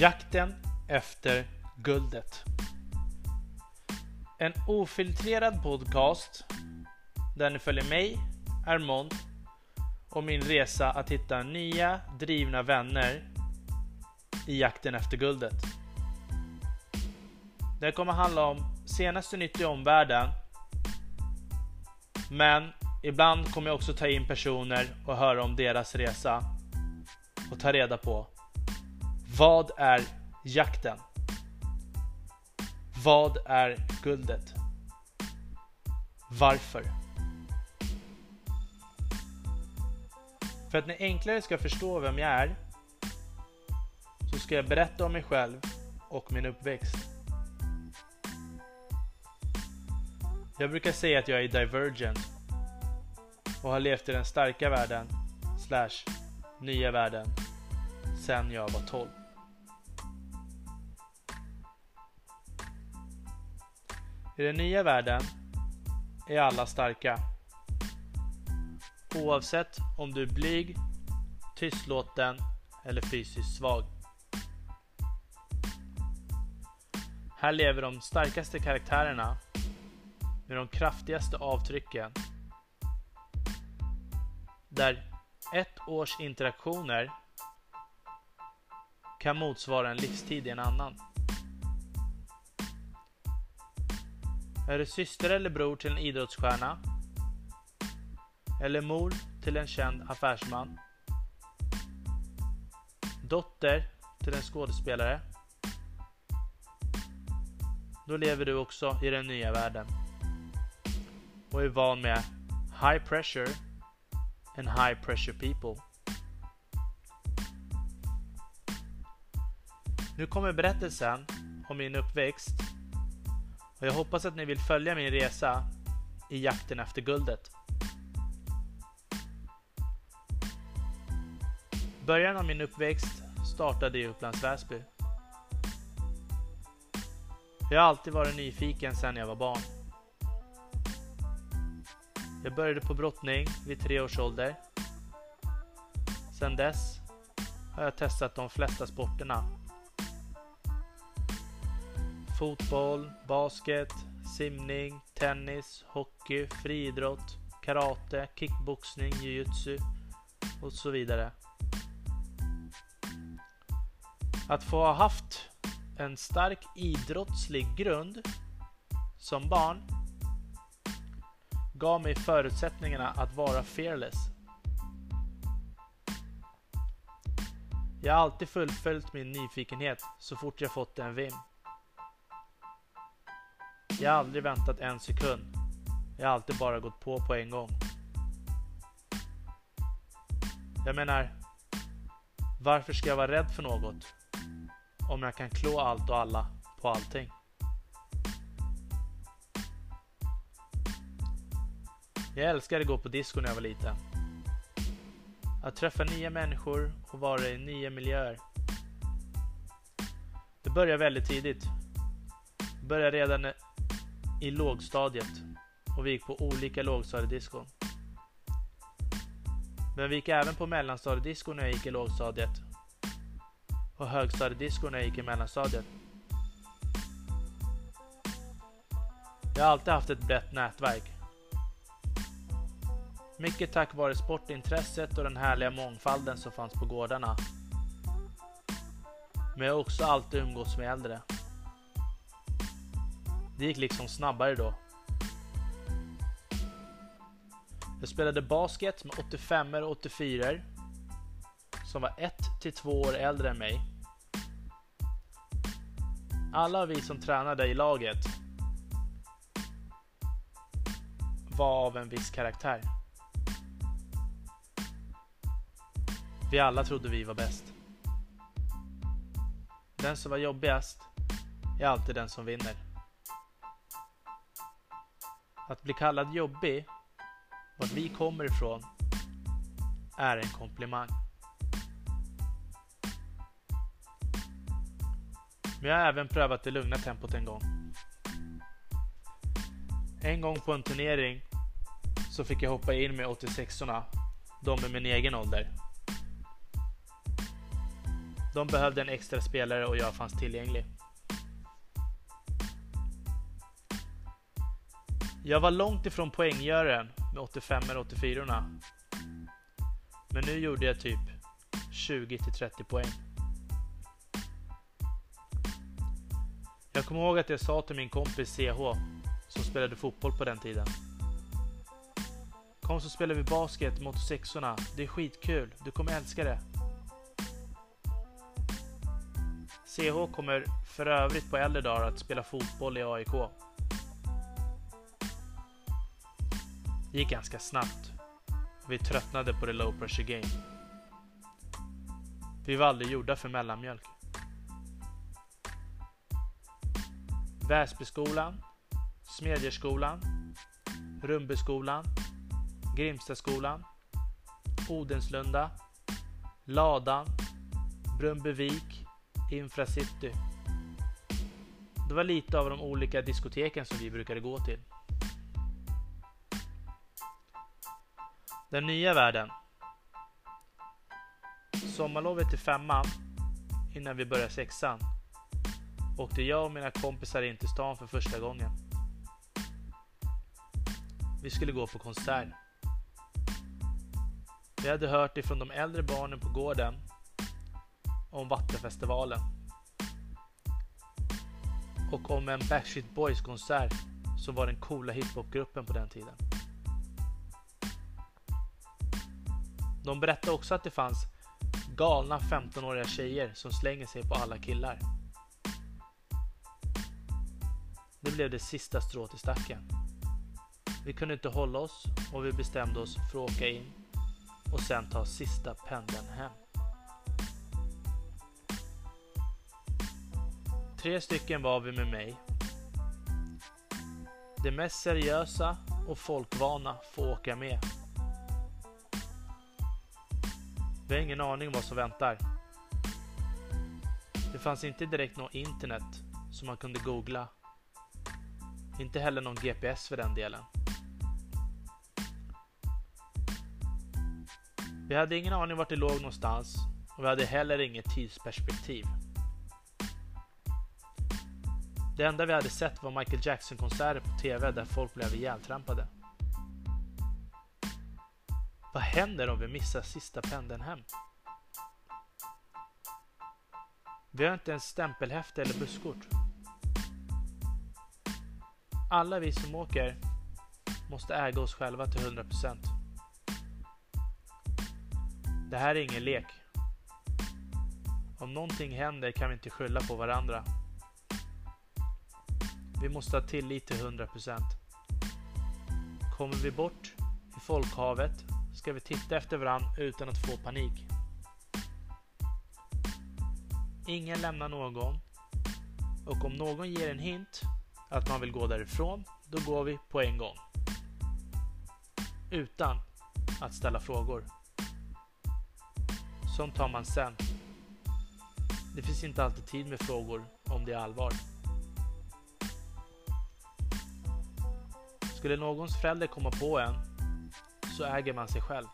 Jakten efter guldet. En ofiltrerad podcast där ni följer mig, Armond och min resa att hitta nya drivna vänner i jakten efter guldet. Det kommer handla om senaste nytt i omvärlden men ibland kommer jag också ta in personer och höra om deras resa och ta reda på vad är jakten? Vad är guldet? Varför? För att ni enklare ska förstå vem jag är så ska jag berätta om mig själv och min uppväxt. Jag brukar säga att jag är divergent och har levt i den starka världen slash nya världen sen jag var 12. I den nya världen är alla starka. Oavsett om du är blyg, tystlåten eller fysiskt svag. Här lever de starkaste karaktärerna med de kraftigaste avtrycken. Där ett års interaktioner kan motsvara en livstid i en annan. Är du syster eller bror till en idrottsstjärna? Eller mor till en känd affärsman? Dotter till en skådespelare? Då lever du också i den nya världen och är van med high pressure and high pressure people. Nu kommer berättelsen om min uppväxt och jag hoppas att ni vill följa min resa i jakten efter guldet. Början av min uppväxt startade i Upplands Väsby. Jag har alltid varit nyfiken sedan jag var barn. Jag började på brottning vid tre års ålder. Sedan dess har jag testat de flesta sporterna fotboll, basket, simning, tennis, hockey, friidrott, karate, kickboxning, jujutsu och så vidare. Att få ha haft en stark idrottslig grund som barn gav mig förutsättningarna att vara fearless. Jag har alltid fullföljt min nyfikenhet så fort jag fått en vim. Jag har aldrig väntat en sekund. Jag har alltid bara gått på på en gång. Jag menar, varför ska jag vara rädd för något? Om jag kan klå allt och alla på allting. Jag älskade att gå på disco när jag var liten. Att träffa nya människor och vara i nya miljöer. Det började väldigt tidigt. Det började redan i lågstadiet och vi gick på olika lågstadiediskon. Men vi gick även på mellanstadiedisco när jag gick i lågstadiet och högstadiedisco när jag gick i mellanstadiet. Jag har alltid haft ett brett nätverk. Mycket tack vare sportintresset och den härliga mångfalden som fanns på gårdarna. Men jag har också alltid umgåtts med äldre. Det gick liksom snabbare då. Jag spelade basket med 85 och 84 som var 1 till 2 år äldre än mig. Alla vi som tränade i laget var av en viss karaktär. Vi alla trodde vi var bäst. Den som var jobbigast är alltid den som vinner. Att bli kallad jobbig, vart vi kommer ifrån, är en komplimang. Men jag har även prövat det lugna tempot en gång. En gång på en turnering så fick jag hoppa in med 86orna, de med min egen ålder. De behövde en extra spelare och jag fanns tillgänglig. Jag var långt ifrån poänggöraren med 85 eller 84 Men nu gjorde jag typ 20-30 poäng. Jag kommer ihåg att jag sa till min kompis CH, som spelade fotboll på den tiden. Kom så spelar vi basket mot sexorna. Det är skitkul. Du kommer älska det. CH kommer för övrigt på äldre dagar att spela fotboll i AIK. Det gick ganska snabbt. Vi tröttnade på det low pressure game. Vi var aldrig gjorda för mellanmjölk. Väsbyskolan, Smedjeskolan, Rumbeskolan, Grimstaskolan, Odenslunda, Ladan, Brumbevik, Infracity. Det var lite av de olika diskoteken som vi brukade gå till. Den nya världen. Sommarlovet i femman, innan vi börjar sexan, åkte jag och mina kompisar in till stan för första gången. Vi skulle gå på konsert. Vi hade hört ifrån de äldre barnen på gården om Vattenfestivalen och om en Backstreet Boys konsert som var den coola hiphopgruppen på den tiden. De berättade också att det fanns galna 15-åriga tjejer som slänger sig på alla killar. Det blev det sista strået i stacken. Vi kunde inte hålla oss och vi bestämde oss för att åka in och sen ta sista pendeln hem. Tre stycken var vi med mig. Det mest seriösa och folkvana får åka med. Vi har ingen aning om vad som väntar. Det fanns inte direkt något internet som man kunde googla. Inte heller någon GPS för den delen. Vi hade ingen aning vart det låg någonstans och vi hade heller inget tidsperspektiv. Det enda vi hade sett var Michael Jackson-konserter på TV där folk blev ihjältrampade. Vad händer om vi missar sista pendeln hem? Vi har inte ens stämpelhäfte eller busskort. Alla vi som åker måste äga oss själva till 100%. Det här är ingen lek. Om någonting händer kan vi inte skylla på varandra. Vi måste ha tillit till 100%. Kommer vi bort i folkhavet ska vi titta efter varandra utan att få panik. Ingen lämnar någon. Och om någon ger en hint att man vill gå därifrån, då går vi på en gång. Utan att ställa frågor. Sånt tar man sen. Det finns inte alltid tid med frågor om det är allvar. Skulle någons förälder komma på en så äger man sig själv.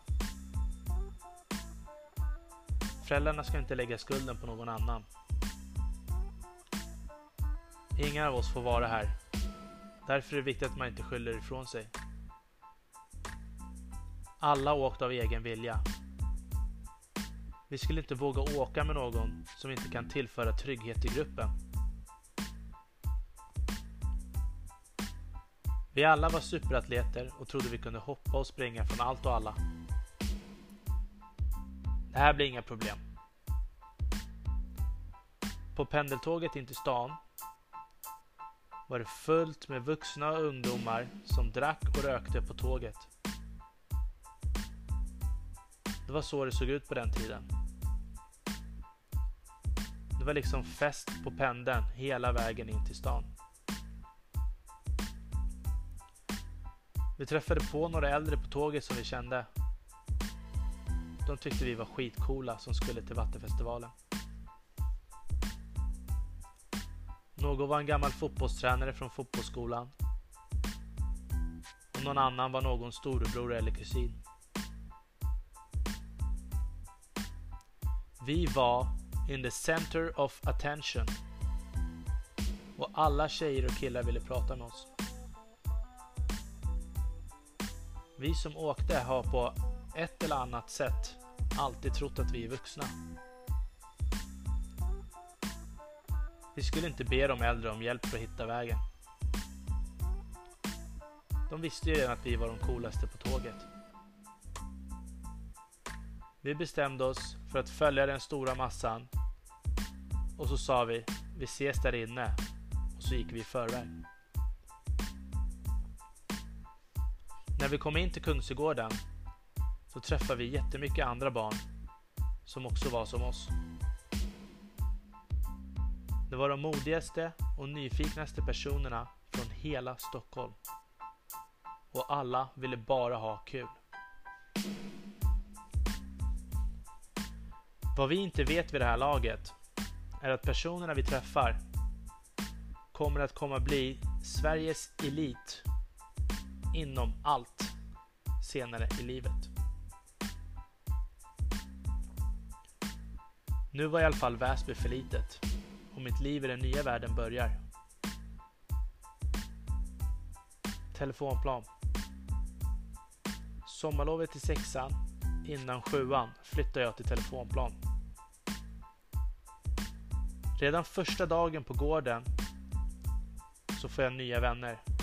Föräldrarna ska inte lägga skulden på någon annan. Ingen av oss får vara här. Därför är det viktigt att man inte skyller ifrån sig. Alla åkte av egen vilja. Vi skulle inte våga åka med någon som inte kan tillföra trygghet i gruppen. Vi alla var superatleter och trodde vi kunde hoppa och springa från allt och alla. Det här blir inga problem. På pendeltåget in till stan var det fullt med vuxna och ungdomar som drack och rökte på tåget. Det var så det såg ut på den tiden. Det var liksom fest på pendeln hela vägen in till stan. Vi träffade på några äldre på tåget som vi kände. De tyckte vi var skitcoola som skulle till Vattenfestivalen. Någon var en gammal fotbollstränare från fotbollsskolan. Och någon annan var någon storebror eller kusin. Vi var in the center of attention. Och alla tjejer och killar ville prata med oss. Vi som åkte har på ett eller annat sätt alltid trott att vi är vuxna. Vi skulle inte be de äldre om hjälp för att hitta vägen. De visste ju redan att vi var de coolaste på tåget. Vi bestämde oss för att följa den stora massan och så sa vi, vi ses där inne och så gick vi i förväg. När vi kom in till Kungsträdgården så träffade vi jättemycket andra barn som också var som oss. Det var de modigaste och nyfiknaste personerna från hela Stockholm. Och alla ville bara ha kul. Vad vi inte vet vid det här laget är att personerna vi träffar kommer att komma bli Sveriges elit inom allt senare i livet. Nu var i alla fall Väsby för litet och mitt liv i den nya världen börjar. Telefonplan. Sommarlovet i sexan, innan sjuan, flyttar jag till telefonplan. Redan första dagen på gården så får jag nya vänner.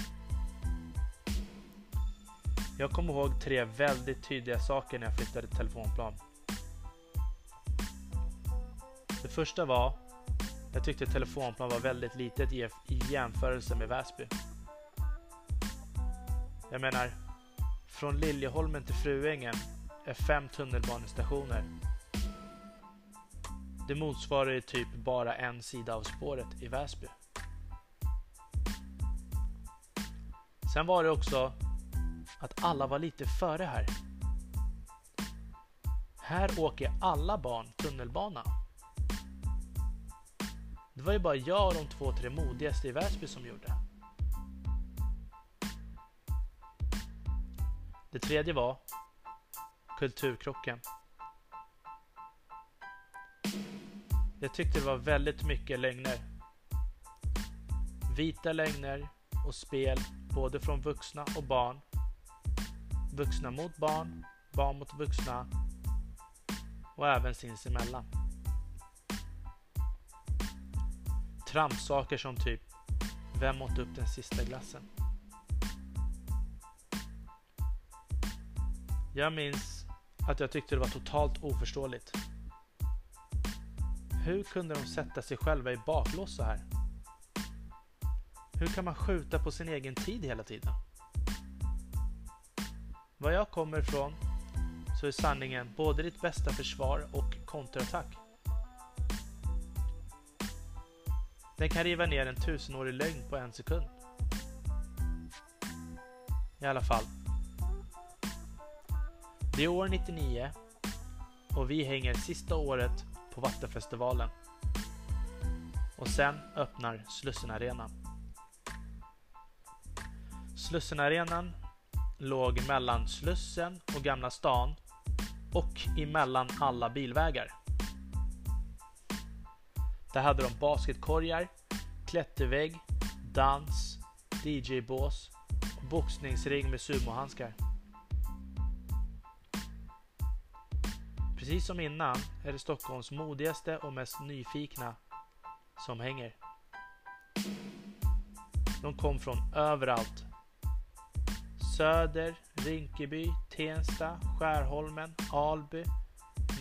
Jag kommer ihåg tre väldigt tydliga saker när jag flyttade till telefonplan. Det första var jag tyckte telefonplan var väldigt litet i jämförelse med Väsby. Jag menar, från Liljeholmen till Fruängen är fem tunnelbanestationer. Det motsvarar ju typ bara en sida av spåret i Väsby. Sen var det också att alla var lite före här. Här åker alla barn tunnelbana. Det var ju bara jag och de två, tre modigaste i Väsby som gjorde. Det tredje var kulturkrocken. Jag tyckte det var väldigt mycket lögner. Vita lögner och spel både från vuxna och barn. Vuxna mot barn, barn mot vuxna och även sinsemellan. Tramsaker som typ Vem åt upp den sista glassen? Jag minns att jag tyckte det var totalt oförståeligt. Hur kunde de sätta sig själva i baklås så här? Hur kan man skjuta på sin egen tid hela tiden? Var jag kommer ifrån så är sanningen både ditt bästa försvar och kontraattack. Den kan riva ner en tusenårig lögn på en sekund. I alla fall. Det är år 99 och vi hänger sista året på Vattenfestivalen. Och sen öppnar Slussenarenan. Slussenarenan låg mellan Slussen och Gamla stan och emellan alla bilvägar. Där hade de basketkorgar, klättervägg, dans, DJ-bås och boxningsring med sumohandskar. Precis som innan är det Stockholms modigaste och mest nyfikna som hänger. De kom från överallt. Söder, Rinkeby, Tensta, Skärholmen, Alby,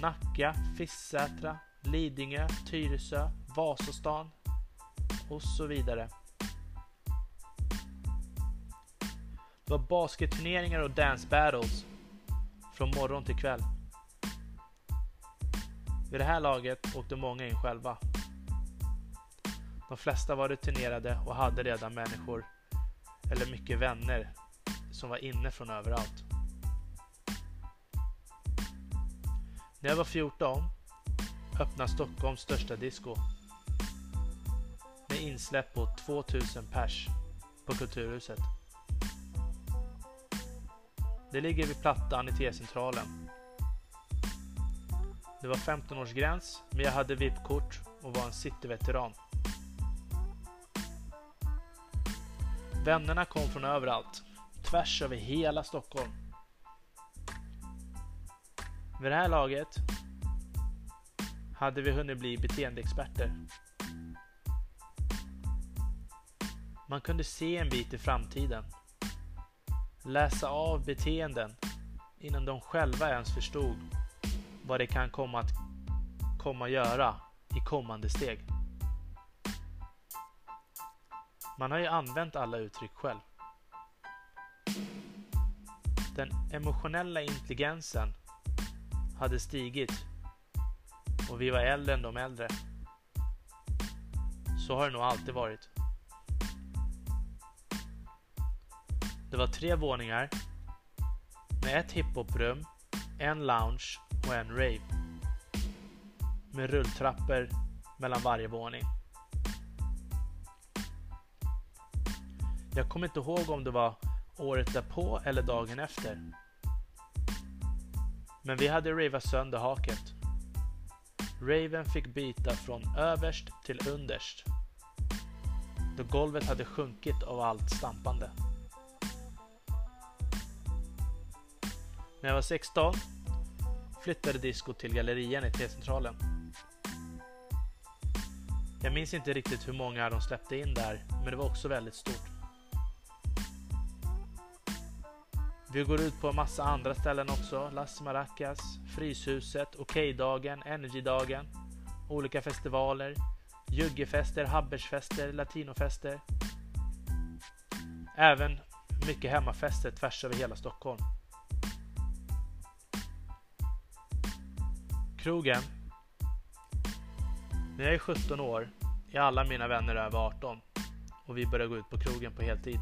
Nacka, Fisksätra, Lidingö, Tyresö, Vasastan och så vidare. Det var basketturneringar och dance battles från morgon till kväll. Vid det här laget åkte många in själva. De flesta var rutinerade och hade redan människor eller mycket vänner som var inne från överallt. När jag var 14 öppnade Stockholms största disco med insläpp på 2000 pers på Kulturhuset. Det ligger vid Plattan i T-centralen Det var 15-årsgräns, men jag hade VIP-kort och var en cityveteran. Vännerna kom från överallt, tvärs över hela Stockholm. Vid det här laget hade vi hunnit bli beteendeexperter. Man kunde se en bit i framtiden. Läsa av beteenden innan de själva ens förstod vad det kan komma att komma göra i kommande steg. Man har ju använt alla uttryck själv. Den emotionella intelligensen hade stigit och vi var äldre än de äldre. Så har det nog alltid varit. Det var tre våningar med ett hiphoprum, en lounge och en rave. Med rulltrappor mellan varje våning. Jag kommer inte ihåg om det var året därpå eller dagen efter. Men vi hade ravat sönder haket. Raven fick bita från överst till underst. Då golvet hade sjunkit av allt stampande. När jag var 16 flyttade disco till Gallerian i T-centralen. Jag minns inte riktigt hur många de släppte in där, men det var också väldigt stort. Vi går ut på en massa andra ställen också. Las Maracas, Fryshuset, Okejdagen, Energydagen, olika festivaler, juggefester, habbersfester, latinofester. Även mycket hemmafester tvärs över hela Stockholm. Krogen. När jag är 17 år är alla mina vänner över 18 och vi börjar gå ut på krogen på heltid.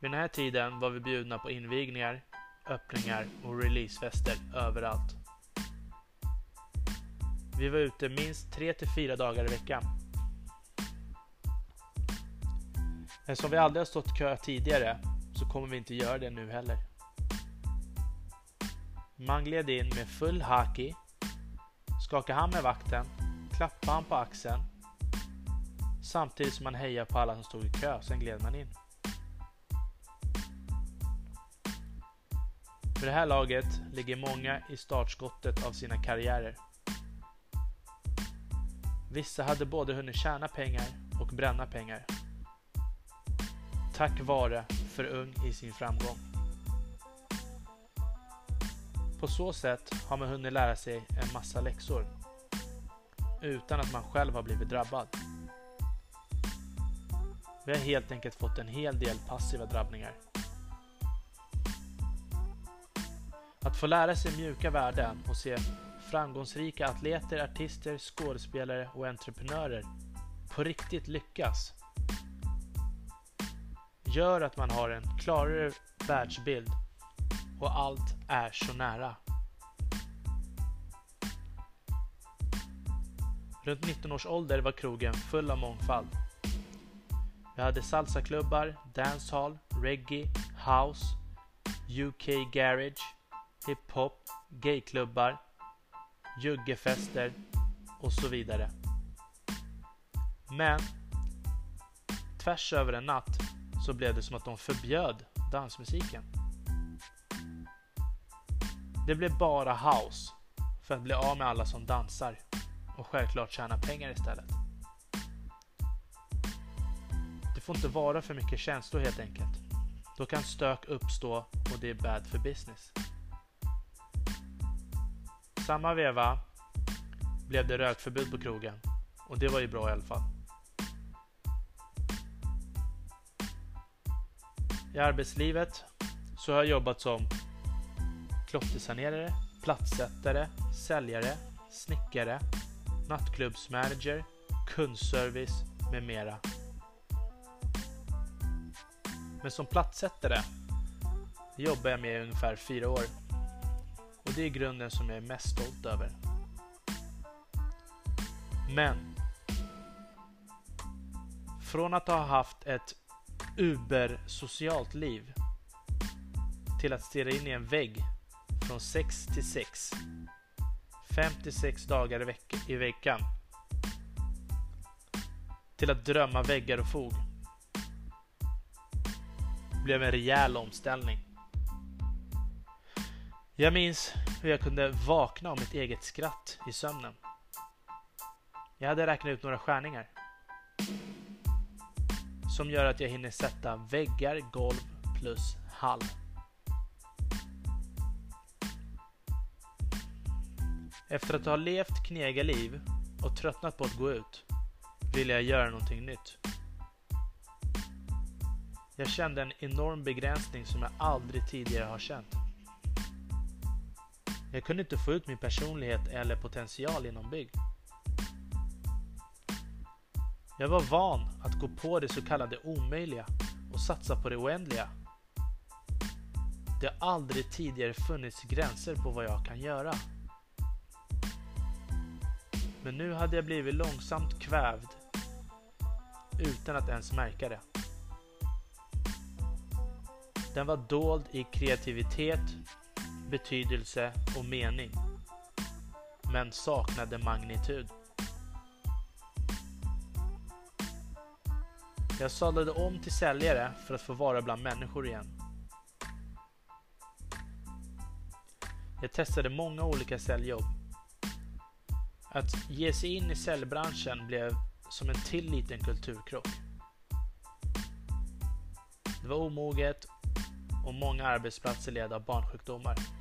Vid den här tiden var vi bjudna på invigningar, öppningar och releasefester överallt. Vi var ute minst 3-4 dagar i veckan. Eftersom vi aldrig har stått kö tidigare så kommer vi inte göra det nu heller. Man gled in med full haki, skakade hand med vakten, klappade han på axeln samtidigt som man hejade på alla som stod i kö, sen gled man in. För det här laget ligger många i startskottet av sina karriärer. Vissa hade både hunnit tjäna pengar och bränna pengar. Tack vare för ung i sin framgång. På så sätt har man hunnit lära sig en massa läxor utan att man själv har blivit drabbad. Vi har helt enkelt fått en hel del passiva drabbningar. Att få lära sig mjuka värden och se framgångsrika atleter, artister, skådespelare och entreprenörer på riktigt lyckas gör att man har en klarare världsbild och allt är så nära. Runt 19 års ålder var krogen full av mångfald. Vi hade salsaklubbar, dancehall, reggae, house, UK garage, hiphop, gayklubbar, juggefester och så vidare. Men tvärs över en natt så blev det som att de förbjöd dansmusiken. Det blev bara house för att bli av med alla som dansar och självklart tjäna pengar istället. Det får inte vara för mycket känslor helt enkelt. Då kan stök uppstå och det är bad för business. Samma veva blev det rökförbud på krogen och det var ju bra i alla fall. I arbetslivet så har jag jobbat som klottersanerare, platssättare, säljare, snickare, nattklubbsmanager, kundservice med mera. Men som platssättare jobbar jag med i ungefär fyra år och det är grunden som jag är mest stolt över. Men från att ha haft ett uber-socialt liv till att stirra in i en vägg från 6 till 6. 56 dagar i, veck i veckan. Till att drömma väggar och fog. Det blev en rejäl omställning. Jag minns hur jag kunde vakna av mitt eget skratt i sömnen. Jag hade räknat ut några skärningar. Som gör att jag hinner sätta väggar, golv plus hall. Efter att ha levt knegarliv och tröttnat på att gå ut ville jag göra någonting nytt. Jag kände en enorm begränsning som jag aldrig tidigare har känt. Jag kunde inte få ut min personlighet eller potential inom bygg. Jag var van att gå på det så kallade omöjliga och satsa på det oändliga. Det har aldrig tidigare funnits gränser på vad jag kan göra. Men nu hade jag blivit långsamt kvävd utan att ens märka det. Den var dold i kreativitet, betydelse och mening. Men saknade magnitud. Jag sadlade om till säljare för att få vara bland människor igen. Jag testade många olika säljjobb. Att ge sig in i säljbranschen blev som en till liten kulturkrock. Det var omoget och många arbetsplatser led av barnsjukdomar.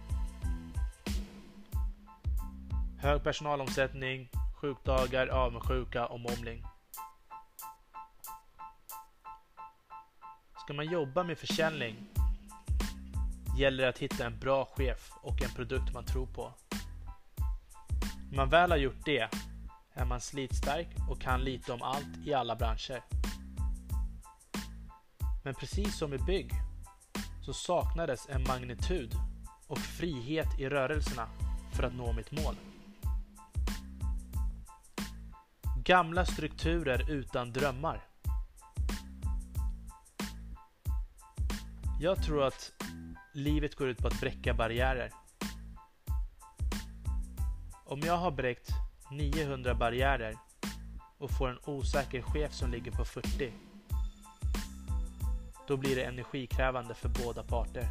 Hög personalomsättning, sjukdagar, avundsjuka och mobbning. Ska man jobba med försäljning gäller det att hitta en bra chef och en produkt man tror på. När man väl har gjort det är man slitstark och kan lite om allt i alla branscher. Men precis som i bygg så saknades en magnitud och frihet i rörelserna för att nå mitt mål. Gamla strukturer utan drömmar. Jag tror att livet går ut på att bräcka barriärer. Om jag har bräckt 900 barriärer och får en osäker chef som ligger på 40 då blir det energikrävande för båda parter.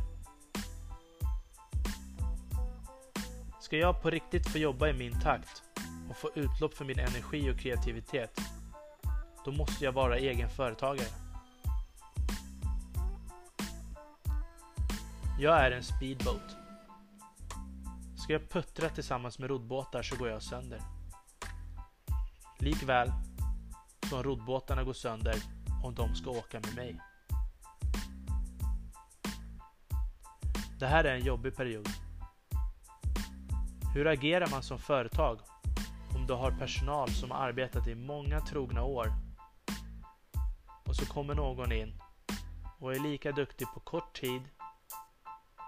Ska jag på riktigt få jobba i min takt och få utlopp för min energi och kreativitet då måste jag vara egen företagare. Jag är en speedboat. Ska jag puttra tillsammans med roddbåtar så går jag sönder. Likväl som roddbåtarna går sönder om de ska åka med mig. Det här är en jobbig period. Hur agerar man som företag om du har personal som har arbetat i många trogna år och så kommer någon in och är lika duktig på kort tid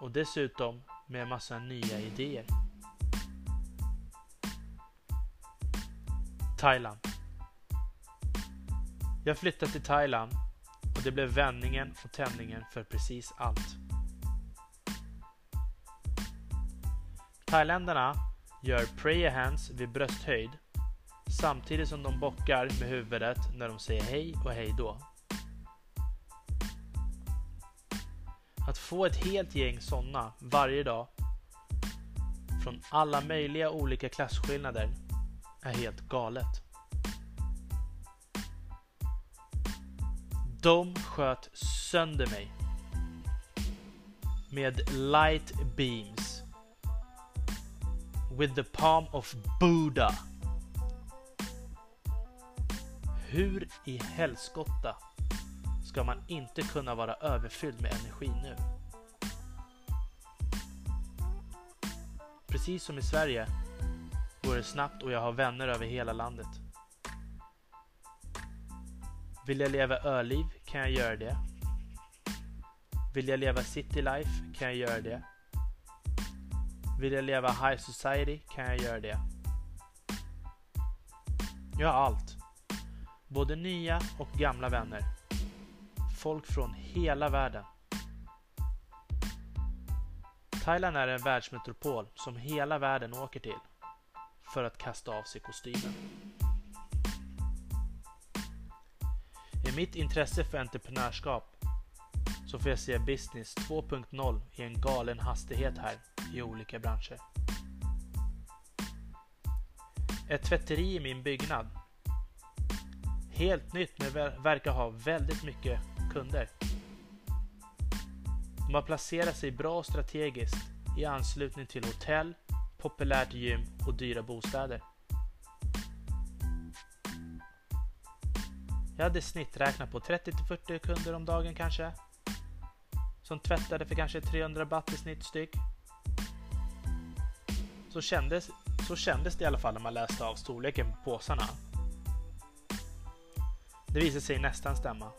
och dessutom med en massa nya idéer. Thailand. Jag flyttade till Thailand och det blev vändningen och tändningen för precis allt. Thailändarna gör prayer hands vid brösthöjd samtidigt som de bockar med huvudet när de säger hej och hej då. Att få ett helt gäng sådana varje dag från alla möjliga olika klasskillnader är helt galet. De sköt sönder mig. Med light beams. With the palm of Buddha. Hur i helskotta ska man inte kunna vara överfylld med energi nu? Precis som i Sverige går det snabbt och jag har vänner över hela landet. Vill jag leva öliv kan jag göra det. Vill jag leva city life kan jag göra det. Vill jag leva high society kan jag göra det. Jag har allt. Både nya och gamla vänner. Folk från hela världen. Thailand är en världsmetropol som hela världen åker till för att kasta av sig kostymen. I mitt intresse för entreprenörskap så får jag se business 2.0 i en galen hastighet här i olika branscher. Ett tvätteri i min byggnad. Helt nytt men verkar ha väldigt mycket kunder. De har placerat sig bra och strategiskt i anslutning till hotell, populärt gym och dyra bostäder. Jag hade snitträknat på 30-40 kunder om dagen kanske. Som tvättade för kanske 300 baht i snitt styck. Så kändes, så kändes det i alla fall när man läste av storleken på påsarna. Det visade sig nästan stämma.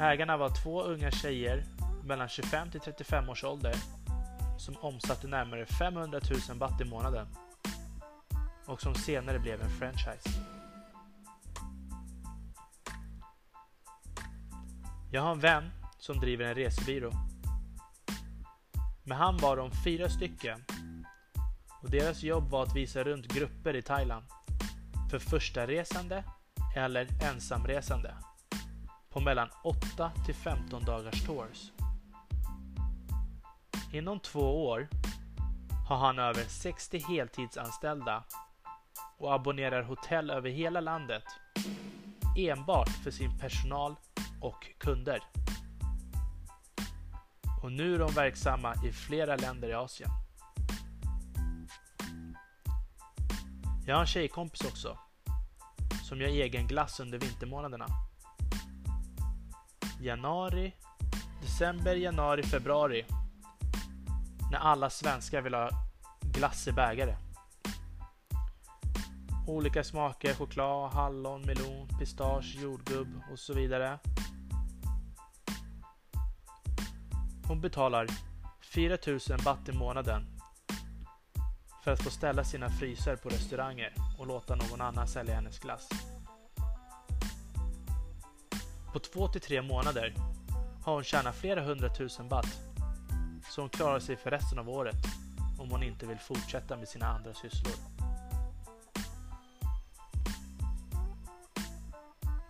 Ägarna var två unga tjejer mellan 25 till 35 års ålder som omsatte närmare 500 000 baht i månaden och som senare blev en franchise. Jag har en vän som driver en resebyrå. Med han var de fyra stycken och deras jobb var att visa runt grupper i Thailand för första resande eller ensamresande på mellan 8 till 15 dagars tours. Inom två år har han över 60 heltidsanställda och abonnerar hotell över hela landet enbart för sin personal och kunder. Och nu är de verksamma i flera länder i Asien. Jag har en tjejkompis också som gör egen glass under vintermånaderna. Januari, december, januari, februari när alla svenskar vill ha glass i bägare. Olika smaker, choklad, hallon, melon, pistage, jordgubb och så vidare. Hon betalar 4000 baht i månaden för att få ställa sina frysar på restauranger och låta någon annan sälja hennes glass. På två till tre månader har hon tjänat flera hundratusen baht så hon klarar sig för resten av året om hon inte vill fortsätta med sina andra sysslor.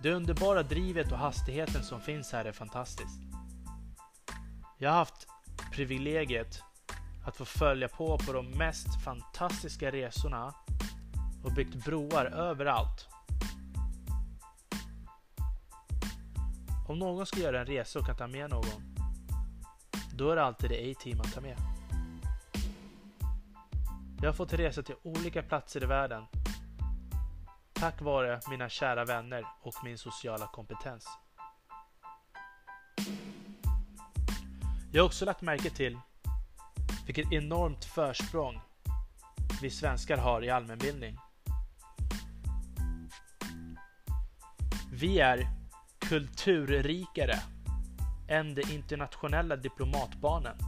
Det underbara drivet och hastigheten som finns här är fantastiskt. Jag har haft privilegiet att få följa på på de mest fantastiska resorna och byggt broar överallt. Om någon ska göra en resa och kan ta med någon, då är det alltid det A-team att ta med. Jag har fått resa till olika platser i världen tack vare mina kära vänner och min sociala kompetens. Jag har också lagt märke till vilket enormt försprång vi svenskar har i allmänbildning. Vi är kulturrikare än de internationella diplomatbarnen.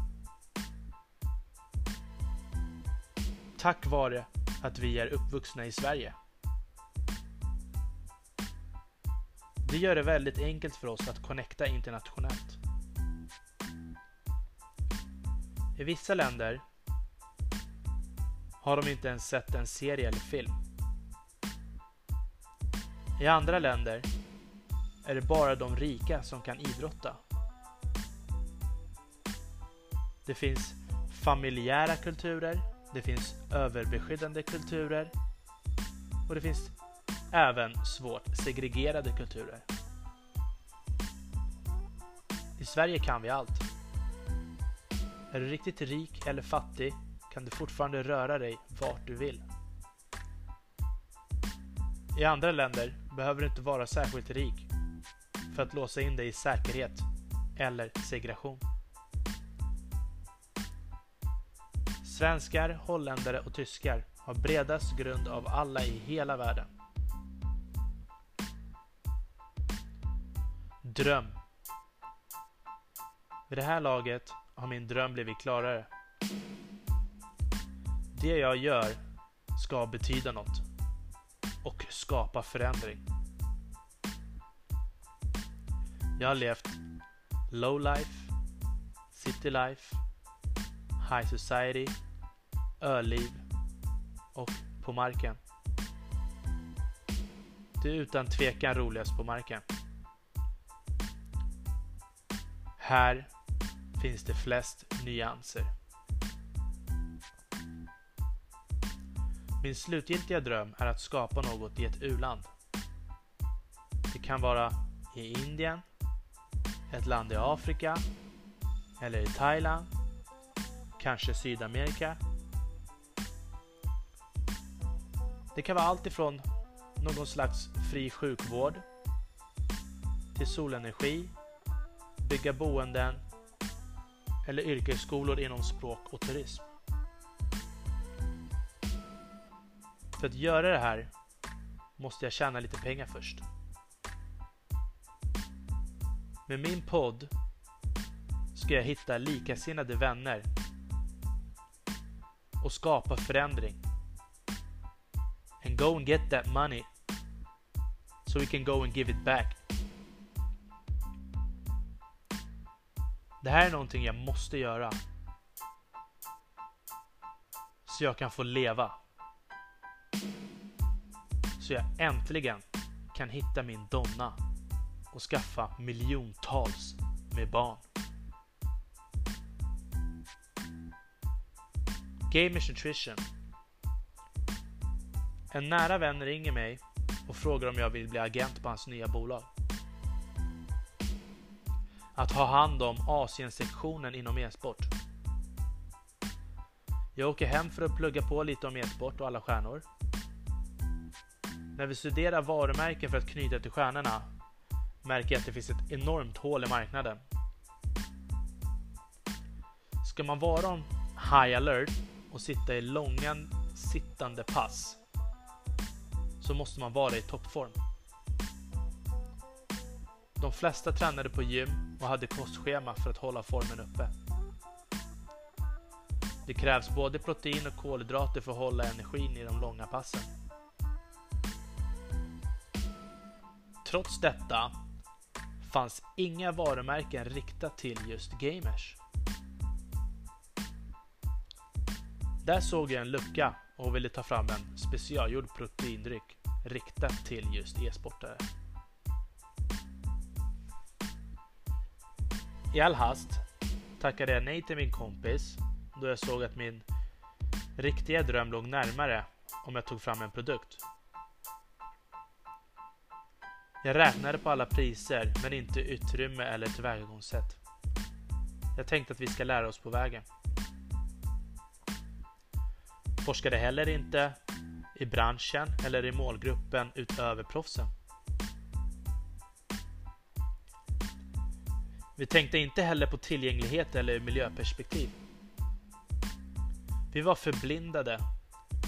Tack vare att vi är uppvuxna i Sverige. Det gör det väldigt enkelt för oss att connecta internationellt. I vissa länder har de inte ens sett en serie eller film. I andra länder är det bara de rika som kan idrotta. Det finns familjära kulturer, det finns överbeskyddande kulturer och det finns även svårt segregerade kulturer. I Sverige kan vi allt. Är du riktigt rik eller fattig kan du fortfarande röra dig vart du vill. I andra länder behöver du inte vara särskilt rik för att låsa in dig i säkerhet eller segregation. Svenskar, holländare och tyskar har bredast grund av alla i hela världen. Dröm. Vid det här laget har min dröm blivit klarare. Det jag gör ska betyda något och skapa förändring. Jag har levt low life, City Life, High Society, Öliv och På marken. Det är utan tvekan roligast på marken. Här finns det flest nyanser. Min slutgiltiga dröm är att skapa något i ett u-land. Det kan vara i Indien, ett land i Afrika eller i Thailand, kanske Sydamerika. Det kan vara allt ifrån någon slags fri sjukvård till solenergi, bygga boenden eller yrkesskolor inom språk och turism. För att göra det här måste jag tjäna lite pengar först. Med min podd ska jag hitta likasinnade vänner och skapa förändring. And go and get that money so we can go and give it back. Det här är någonting jag måste göra. Så jag kan få leva. Så jag äntligen kan hitta min donna och skaffa miljontals med barn. Gamers Nutrition. En nära vän ringer mig och frågar om jag vill bli agent på hans nya bolag. Att ha hand om Asiensektionen inom e-sport. Jag åker hem för att plugga på lite om e-sport och alla stjärnor. När vi studerar varumärken för att knyta till stjärnorna märker jag att det finns ett enormt hål i marknaden. Ska man vara om high alert och sitta i långa sittande pass så måste man vara i toppform. De flesta tränade på gym och hade kostschema för att hålla formen uppe. Det krävs både protein och kolhydrater för att hålla energin i de långa passen. Trots detta fanns inga varumärken riktat till just gamers. Där såg jag en lucka och ville ta fram en specialgjord proteindryck riktat till just e-sportare. I all hast tackade jag nej till min kompis då jag såg att min riktiga dröm låg närmare om jag tog fram en produkt. Jag räknade på alla priser men inte utrymme eller tillvägagångssätt. Jag tänkte att vi ska lära oss på vägen. Forskade heller inte i branschen eller i målgruppen utöver proffsen. Vi tänkte inte heller på tillgänglighet eller miljöperspektiv. Vi var förblindade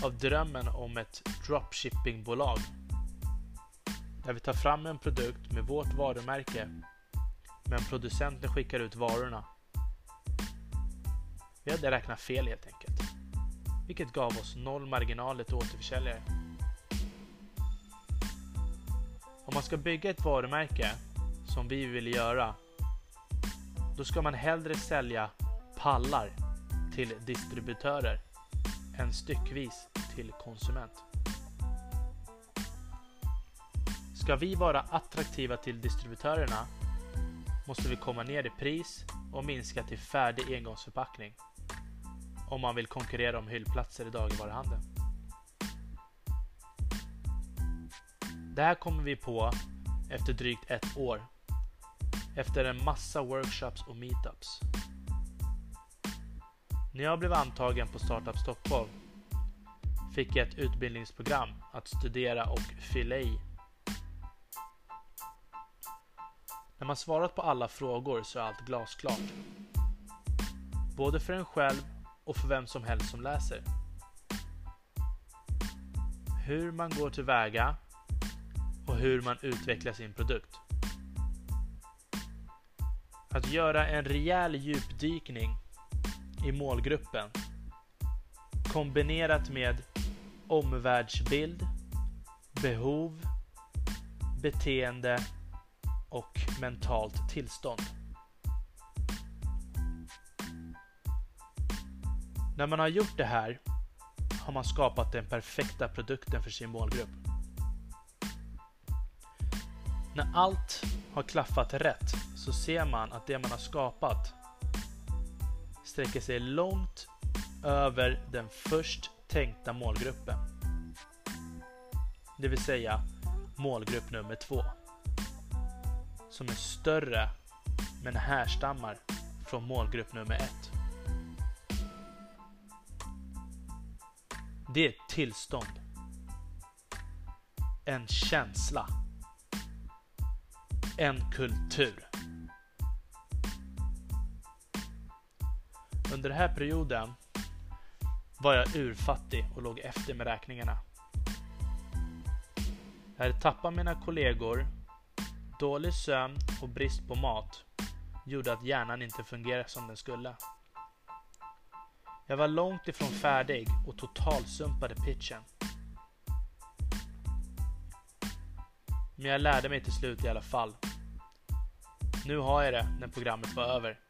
av drömmen om ett dropshippingbolag där vi tar fram en produkt med vårt varumärke men producenten skickar ut varorna. Vi hade räknat fel helt enkelt. Vilket gav oss noll marginaler till återförsäljare. Om man ska bygga ett varumärke som vi vill göra då ska man hellre sälja pallar till distributörer än styckvis till konsument. Ska vi vara attraktiva till distributörerna måste vi komma ner i pris och minska till färdig engångsförpackning om man vill konkurrera om hyllplatser i dagligvaruhandeln. Det här kommer vi på efter drygt ett år efter en massa workshops och meetups. När jag blev antagen på Startup Stockholm fick jag ett utbildningsprogram att studera och fylla i. När man svarat på alla frågor så är allt glasklart. Både för en själv och för vem som helst som läser. Hur man går tillväga och hur man utvecklar sin produkt. Att göra en rejäl djupdykning i målgruppen kombinerat med omvärldsbild, behov, beteende och mentalt tillstånd. När man har gjort det här har man skapat den perfekta produkten för sin målgrupp. När allt har klaffat rätt så ser man att det man har skapat sträcker sig långt över den först tänkta målgruppen. Det vill säga målgrupp nummer två. Som är större men härstammar från målgrupp nummer ett. Det är ett tillstånd. En känsla. En kultur. Under den här perioden var jag urfattig och låg efter med räkningarna. Jag hade tappat mina kollegor, dålig sömn och brist på mat gjorde att hjärnan inte fungerade som den skulle. Jag var långt ifrån färdig och totalsumpade pitchen. Men jag lärde mig till slut i alla fall. Nu har jag det när programmet var över.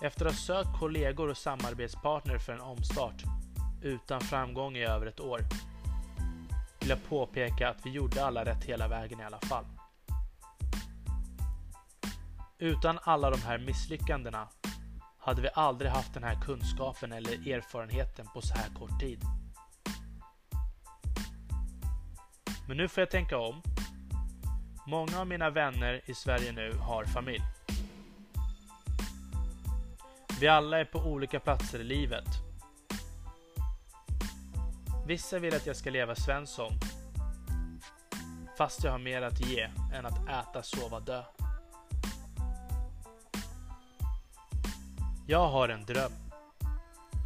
Efter att ha sökt kollegor och samarbetspartner för en omstart utan framgång i över ett år vill jag påpeka att vi gjorde alla rätt hela vägen i alla fall. Utan alla de här misslyckandena hade vi aldrig haft den här kunskapen eller erfarenheten på så här kort tid. Men nu får jag tänka om. Många av mina vänner i Sverige nu har familj. Vi alla är på olika platser i livet. Vissa vill att jag ska leva Svensson. Fast jag har mer att ge än att äta, sova, dö. Jag har en dröm.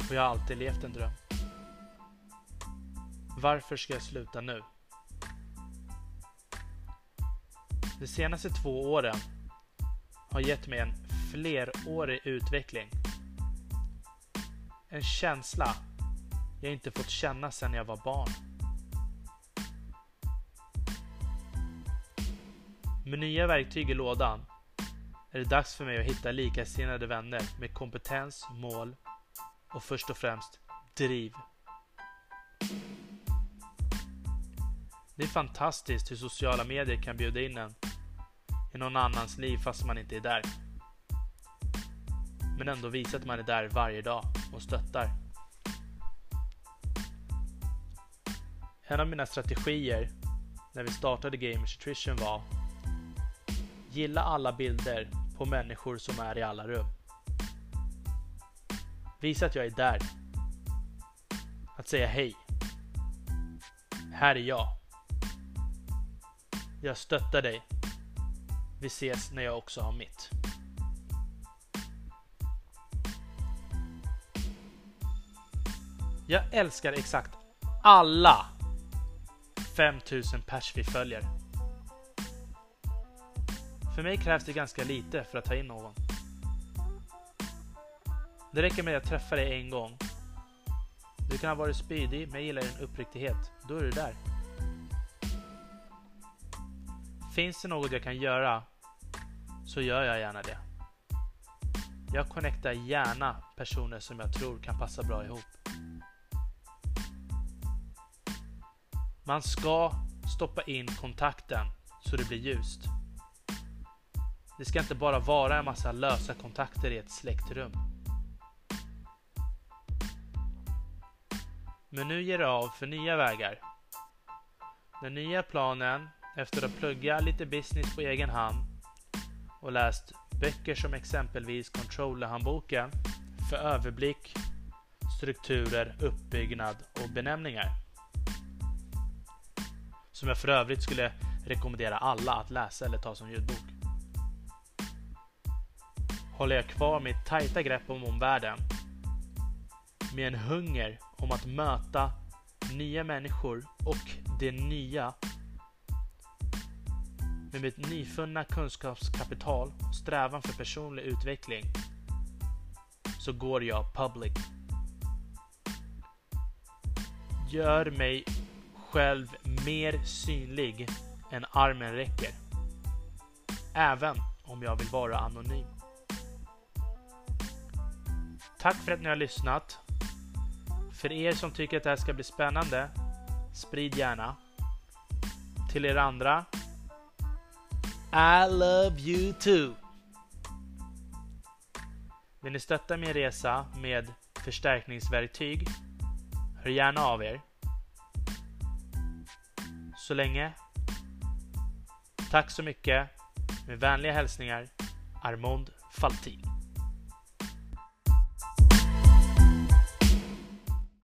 Och jag har alltid levt en dröm. Varför ska jag sluta nu? De senaste två åren har gett mig en flerårig utveckling. En känsla jag inte fått känna sedan jag var barn. Med nya verktyg i lådan är det dags för mig att hitta likasinnade vänner med kompetens, mål och först och främst driv. Det är fantastiskt hur sociala medier kan bjuda in en i någon annans liv fast man inte är där. Men ändå visa att man är där varje dag och stöttar. En av mina strategier när vi startade Gamers Nutrition var Gilla alla bilder på människor som är i alla rum. Visa att jag är där. Att säga hej. Här är jag. Jag stöttar dig. Vi ses när jag också har mitt. Jag älskar exakt alla 5000 pers vi följer. För mig krävs det ganska lite för att ta in någon. Det räcker med att jag träffar dig en gång. Du kan ha varit spydig, men jag gillar din uppriktighet. Då är du där. Finns det något jag kan göra så gör jag gärna det. Jag connectar gärna personer som jag tror kan passa bra ihop. Man ska stoppa in kontakten så det blir ljust. Det ska inte bara vara en massa lösa kontakter i ett släktrum. Men nu ger det av för nya vägar. Den nya planen, efter att plugga lite business på egen hand och läst böcker som exempelvis Controller-handboken för överblick, strukturer, uppbyggnad och benämningar. Som jag för övrigt skulle rekommendera alla att läsa eller ta som ljudbok håller jag kvar mitt tajta grepp om omvärlden. Med en hunger om att möta nya människor och det nya. Med mitt nyfunna kunskapskapital och strävan för personlig utveckling så går jag public. Gör mig själv mer synlig än armen räcker. Även om jag vill vara anonym. Tack för att ni har lyssnat. För er som tycker att det här ska bli spännande, sprid gärna. Till er andra, I love you too. Vill ni stötta min resa med förstärkningsverktyg? Hör gärna av er. Så länge. Tack så mycket. Med vänliga hälsningar Armond Faltin.